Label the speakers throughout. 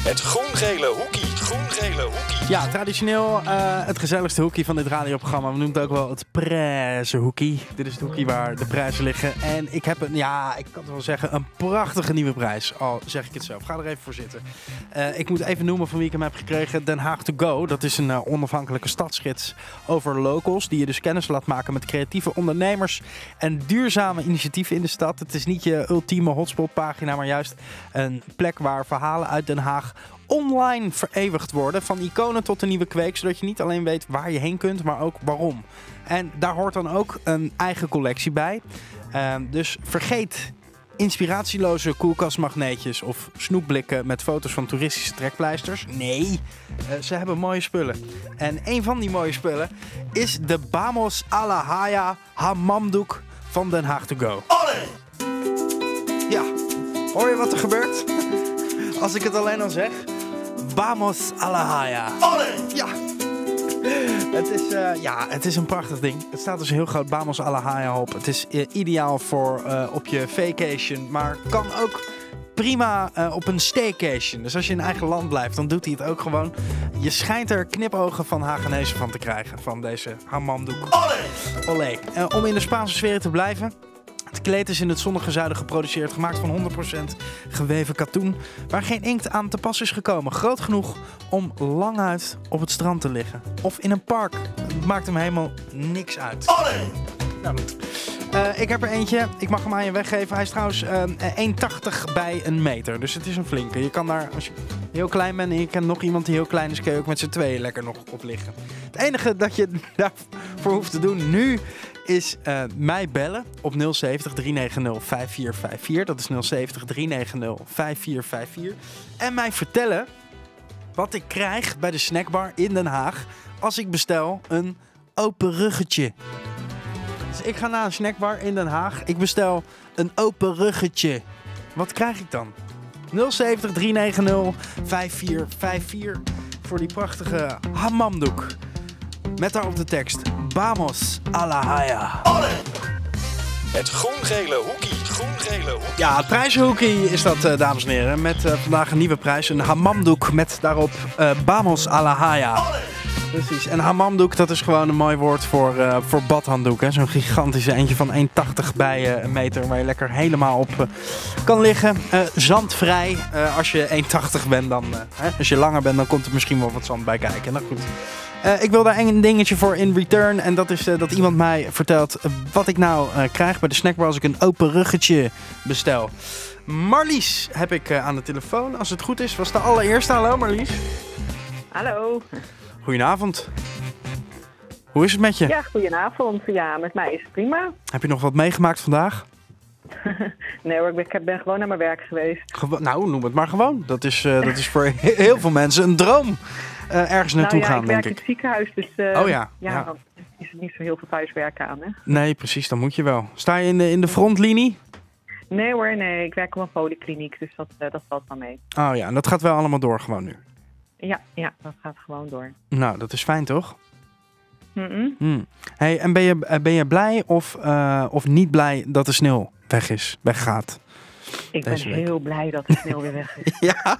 Speaker 1: Het groen-gele hoekie. Groen-gele hoekie.
Speaker 2: Ja, traditioneel eh, het gezelligste hoekie van dit radioprogramma. We noemen het ook wel het prijzenhoekie. Dit is het hoekie waar de prijzen liggen. En ik heb een, ja, ik kan het wel zeggen, een prachtige nieuwe prijs. Al zeg ik het zelf. Ga er even voor zitten. Eh, ik moet even noemen van wie ik hem heb gekregen. Den Haag to Go. Dat is een eh, onafhankelijke stadsgids over locals. Die je dus kennis laat maken met creatieve ondernemers en duurzame initiatieven in de stad. Het is niet je ultieme hotspot-pagina, maar juist een plek waar verhalen uit Den Haag online vereeuwigd worden. Van iconen tot een nieuwe kweek, zodat je niet alleen weet waar je heen kunt, maar ook waarom. En daar hoort dan ook een eigen collectie bij. Ehm, dus vergeet inspiratieloze koelkastmagneetjes of snoepblikken met foto's van toeristische trekpleisters. Nee, eh, ze hebben mooie spullen. En een van die mooie spullen is de Bamos Alahaya Hammamdoek van Den Haag to Go. Ja, hoor je wat er gebeurt? Als ik het alleen al zeg. Vamos Alahaya. Ja. Het is, eh, ja, het is een prachtig ding. Het staat dus heel groot Vamos Alahaya op. Het is eh, ideaal voor eh, op je vacation, maar kan ook prima op een staycation. Dus als je in eigen land blijft, dan doet hij het ook gewoon. Je schijnt er knipogen van Hagenezen van te krijgen, van deze hammamdoek. Olé. Eh, om in de Spaanse sfeer te blijven. Het kleed is in het zonnige zuiden geproduceerd, gemaakt van 100% geweven katoen, waar geen inkt aan te pas is gekomen. Groot genoeg om lang uit op het strand te liggen. Of in een park. Het maakt hem helemaal niks uit. Nou goed. Eh, ik heb er eentje. Ik mag hem aan je weggeven. Hij is trouwens eh, 1,80 bij een meter. Dus het is een flinke. Je kan daar, als je heel klein bent en je kent nog iemand die heel klein is, kun je ook met z'n tweeën lekker nog op liggen. Het enige dat je daarvoor hoeft te doen nu is eh, mij bellen op 070 390 5454. Dat is 070 390 5454. En mij vertellen wat ik krijg bij de snackbar in Den Haag als ik bestel een open ruggetje. Dus ik ga naar een snackbar in Den Haag. Ik bestel een open ruggetje. Wat krijg ik dan? 070 390 5454 voor die prachtige hammamdoek. Met daarop de tekst Vamos a la haya.
Speaker 1: Het groen-gele hoekie. Groen-gele hoekie.
Speaker 2: Ja, het prijzenhoekie is dat, eh, dames en heren. Met eh, vandaag een nieuwe prijs. Een hammamdoek met daarop eh Vamos a la haya. Precies. En hammamdoek, dat is gewoon een mooi woord voor, eh, voor badhanddoek. Zo'n gigantische eentje van 1,80 bij eh, een meter. Waar je lekker helemaal op eh, kan liggen. Zandvrij. Als je 1,80 bent, dan... hè, als je langer bent, dan komt er misschien wel wat zand bij kijken. Nou goed. Ik wil daar een dingetje voor in return. En dat is dat iemand mij vertelt wat ik nou krijg bij de snackbar als ik een open ruggetje bestel. Marlies heb ik aan de telefoon. Als het goed is, was de allereerste. Hallo Marlies.
Speaker 3: Hallo.
Speaker 2: Goedenavond. Hoe is het met je?
Speaker 3: Ja, goedenavond. Ja, met mij is het prima.
Speaker 2: Heb je nog wat meegemaakt vandaag?
Speaker 3: Nee hoor, ik ben, ik gewoon naar mijn werk geweest.
Speaker 2: Nou, noem het maar gewoon. Dat is, eh, dat is voor he- heel veel mensen een droom. eh, ergens naartoe
Speaker 3: nou ja,
Speaker 2: gaan,
Speaker 3: ik
Speaker 2: denk
Speaker 3: werk in
Speaker 2: ik.
Speaker 3: het ziekenhuis, dus eh,
Speaker 2: Oh ja,
Speaker 3: ja,
Speaker 2: ja.
Speaker 3: dan is er niet zo heel veel thuiswerken aan. Hè?
Speaker 2: Nee, precies, dan moet je wel. Sta je in de, in de frontlinie?
Speaker 3: Nee hoor, nee, ik werk op een polykliniek, dus dat, dat valt wel mee.
Speaker 2: Oh ja, en dat gaat wel allemaal door gewoon nu.
Speaker 3: Ja, ja, dat gaat gewoon door.
Speaker 2: Nou, dat is fijn toch? Hmm. Hey, en ben je, eh, ben je blij of, eh, of niet blij dat de sneeuw weg is, weggaat?
Speaker 3: Ik ben
Speaker 2: week.
Speaker 3: heel blij dat het snel weer weg is.
Speaker 2: Ja?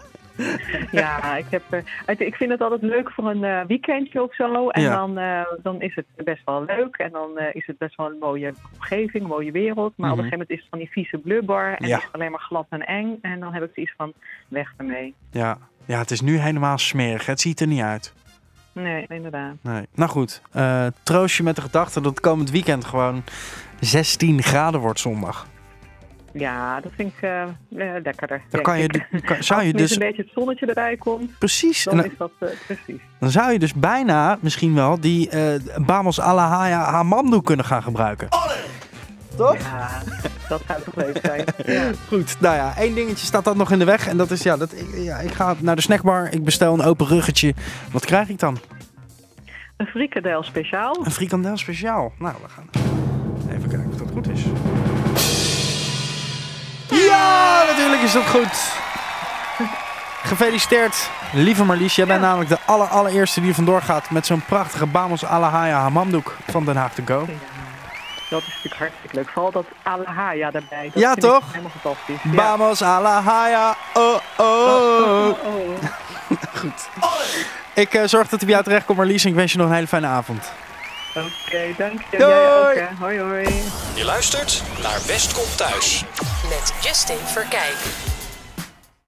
Speaker 3: ja, ik, heb, eh, ik vind het altijd leuk voor een weekendje of zo. En
Speaker 2: Ja.
Speaker 3: dan, dan is het best wel leuk. En dan is het best wel een mooie omgeving, een mooie wereld. Maar op
Speaker 2: Mhm.
Speaker 3: een gegeven moment is het van die vieze blubber. En
Speaker 2: Ja.
Speaker 3: is het alleen maar glad en eng. En dan heb ik zoiets van, weg ermee.
Speaker 2: Ja. Ja, het is nu helemaal smerig. Het ziet er niet uit.
Speaker 3: Nee, inderdaad.
Speaker 2: Nee. Nou goed, eh, troost je met de gedachte dat het komend weekend gewoon 16 graden wordt zondag.
Speaker 3: Ja, dat vind ik eh, eh, lekkerder.
Speaker 2: Dan kan je, kan- zou
Speaker 3: Als
Speaker 2: je
Speaker 3: er
Speaker 2: dus
Speaker 3: een beetje het zonnetje erbij komt,
Speaker 2: precies,
Speaker 3: dan
Speaker 2: dan,
Speaker 3: is dat precies.
Speaker 2: dan zou je dus bijna misschien wel die eh Bamos Alahaya Hamamdoek kunnen gaan gebruiken. Toch?
Speaker 3: Ja, dat zou toch leuk zijn. Ja.
Speaker 2: Goed, nou ja, één dingetje staat dat nog in de weg. En dat is, ja, dat, ik- ja, ik ga naar de snackbar, ik bestel een open ruggetje. Wat krijg ik dan?
Speaker 3: Een frikadel speciaal.
Speaker 2: Een frikandel speciaal. Nou, we gaan even kijken of dat goed is. Ja, natuurlijk is dat goed. Gefeliciteerd, lieve Marlies. Jij bent namelijk de aller, allereerste die er vandoor gaat met zo'n prachtige Bamos Alahaya hamamdoek van Den Haag to go.
Speaker 3: Ja, Dat is natuurlijk hartstikke leuk. Vooral dat Alahaya daarbij. Dat
Speaker 2: Ja,
Speaker 3: vind ik
Speaker 2: toch?
Speaker 3: Helemaal fantastisch. Ja.
Speaker 2: Bamos Alahaya, oh oh.
Speaker 3: Oh, oh, oh.
Speaker 2: Goed. Ik eh, zorg dat hij bij jou terecht komt, Marlies. En ik wens je nog een hele fijne avond.
Speaker 3: Oké, dank je.
Speaker 2: Doei.
Speaker 3: Jij ook, hè. Hoi, hoi.
Speaker 1: Je luistert naar West komt thuis.
Speaker 4: Met Justin Verkijk.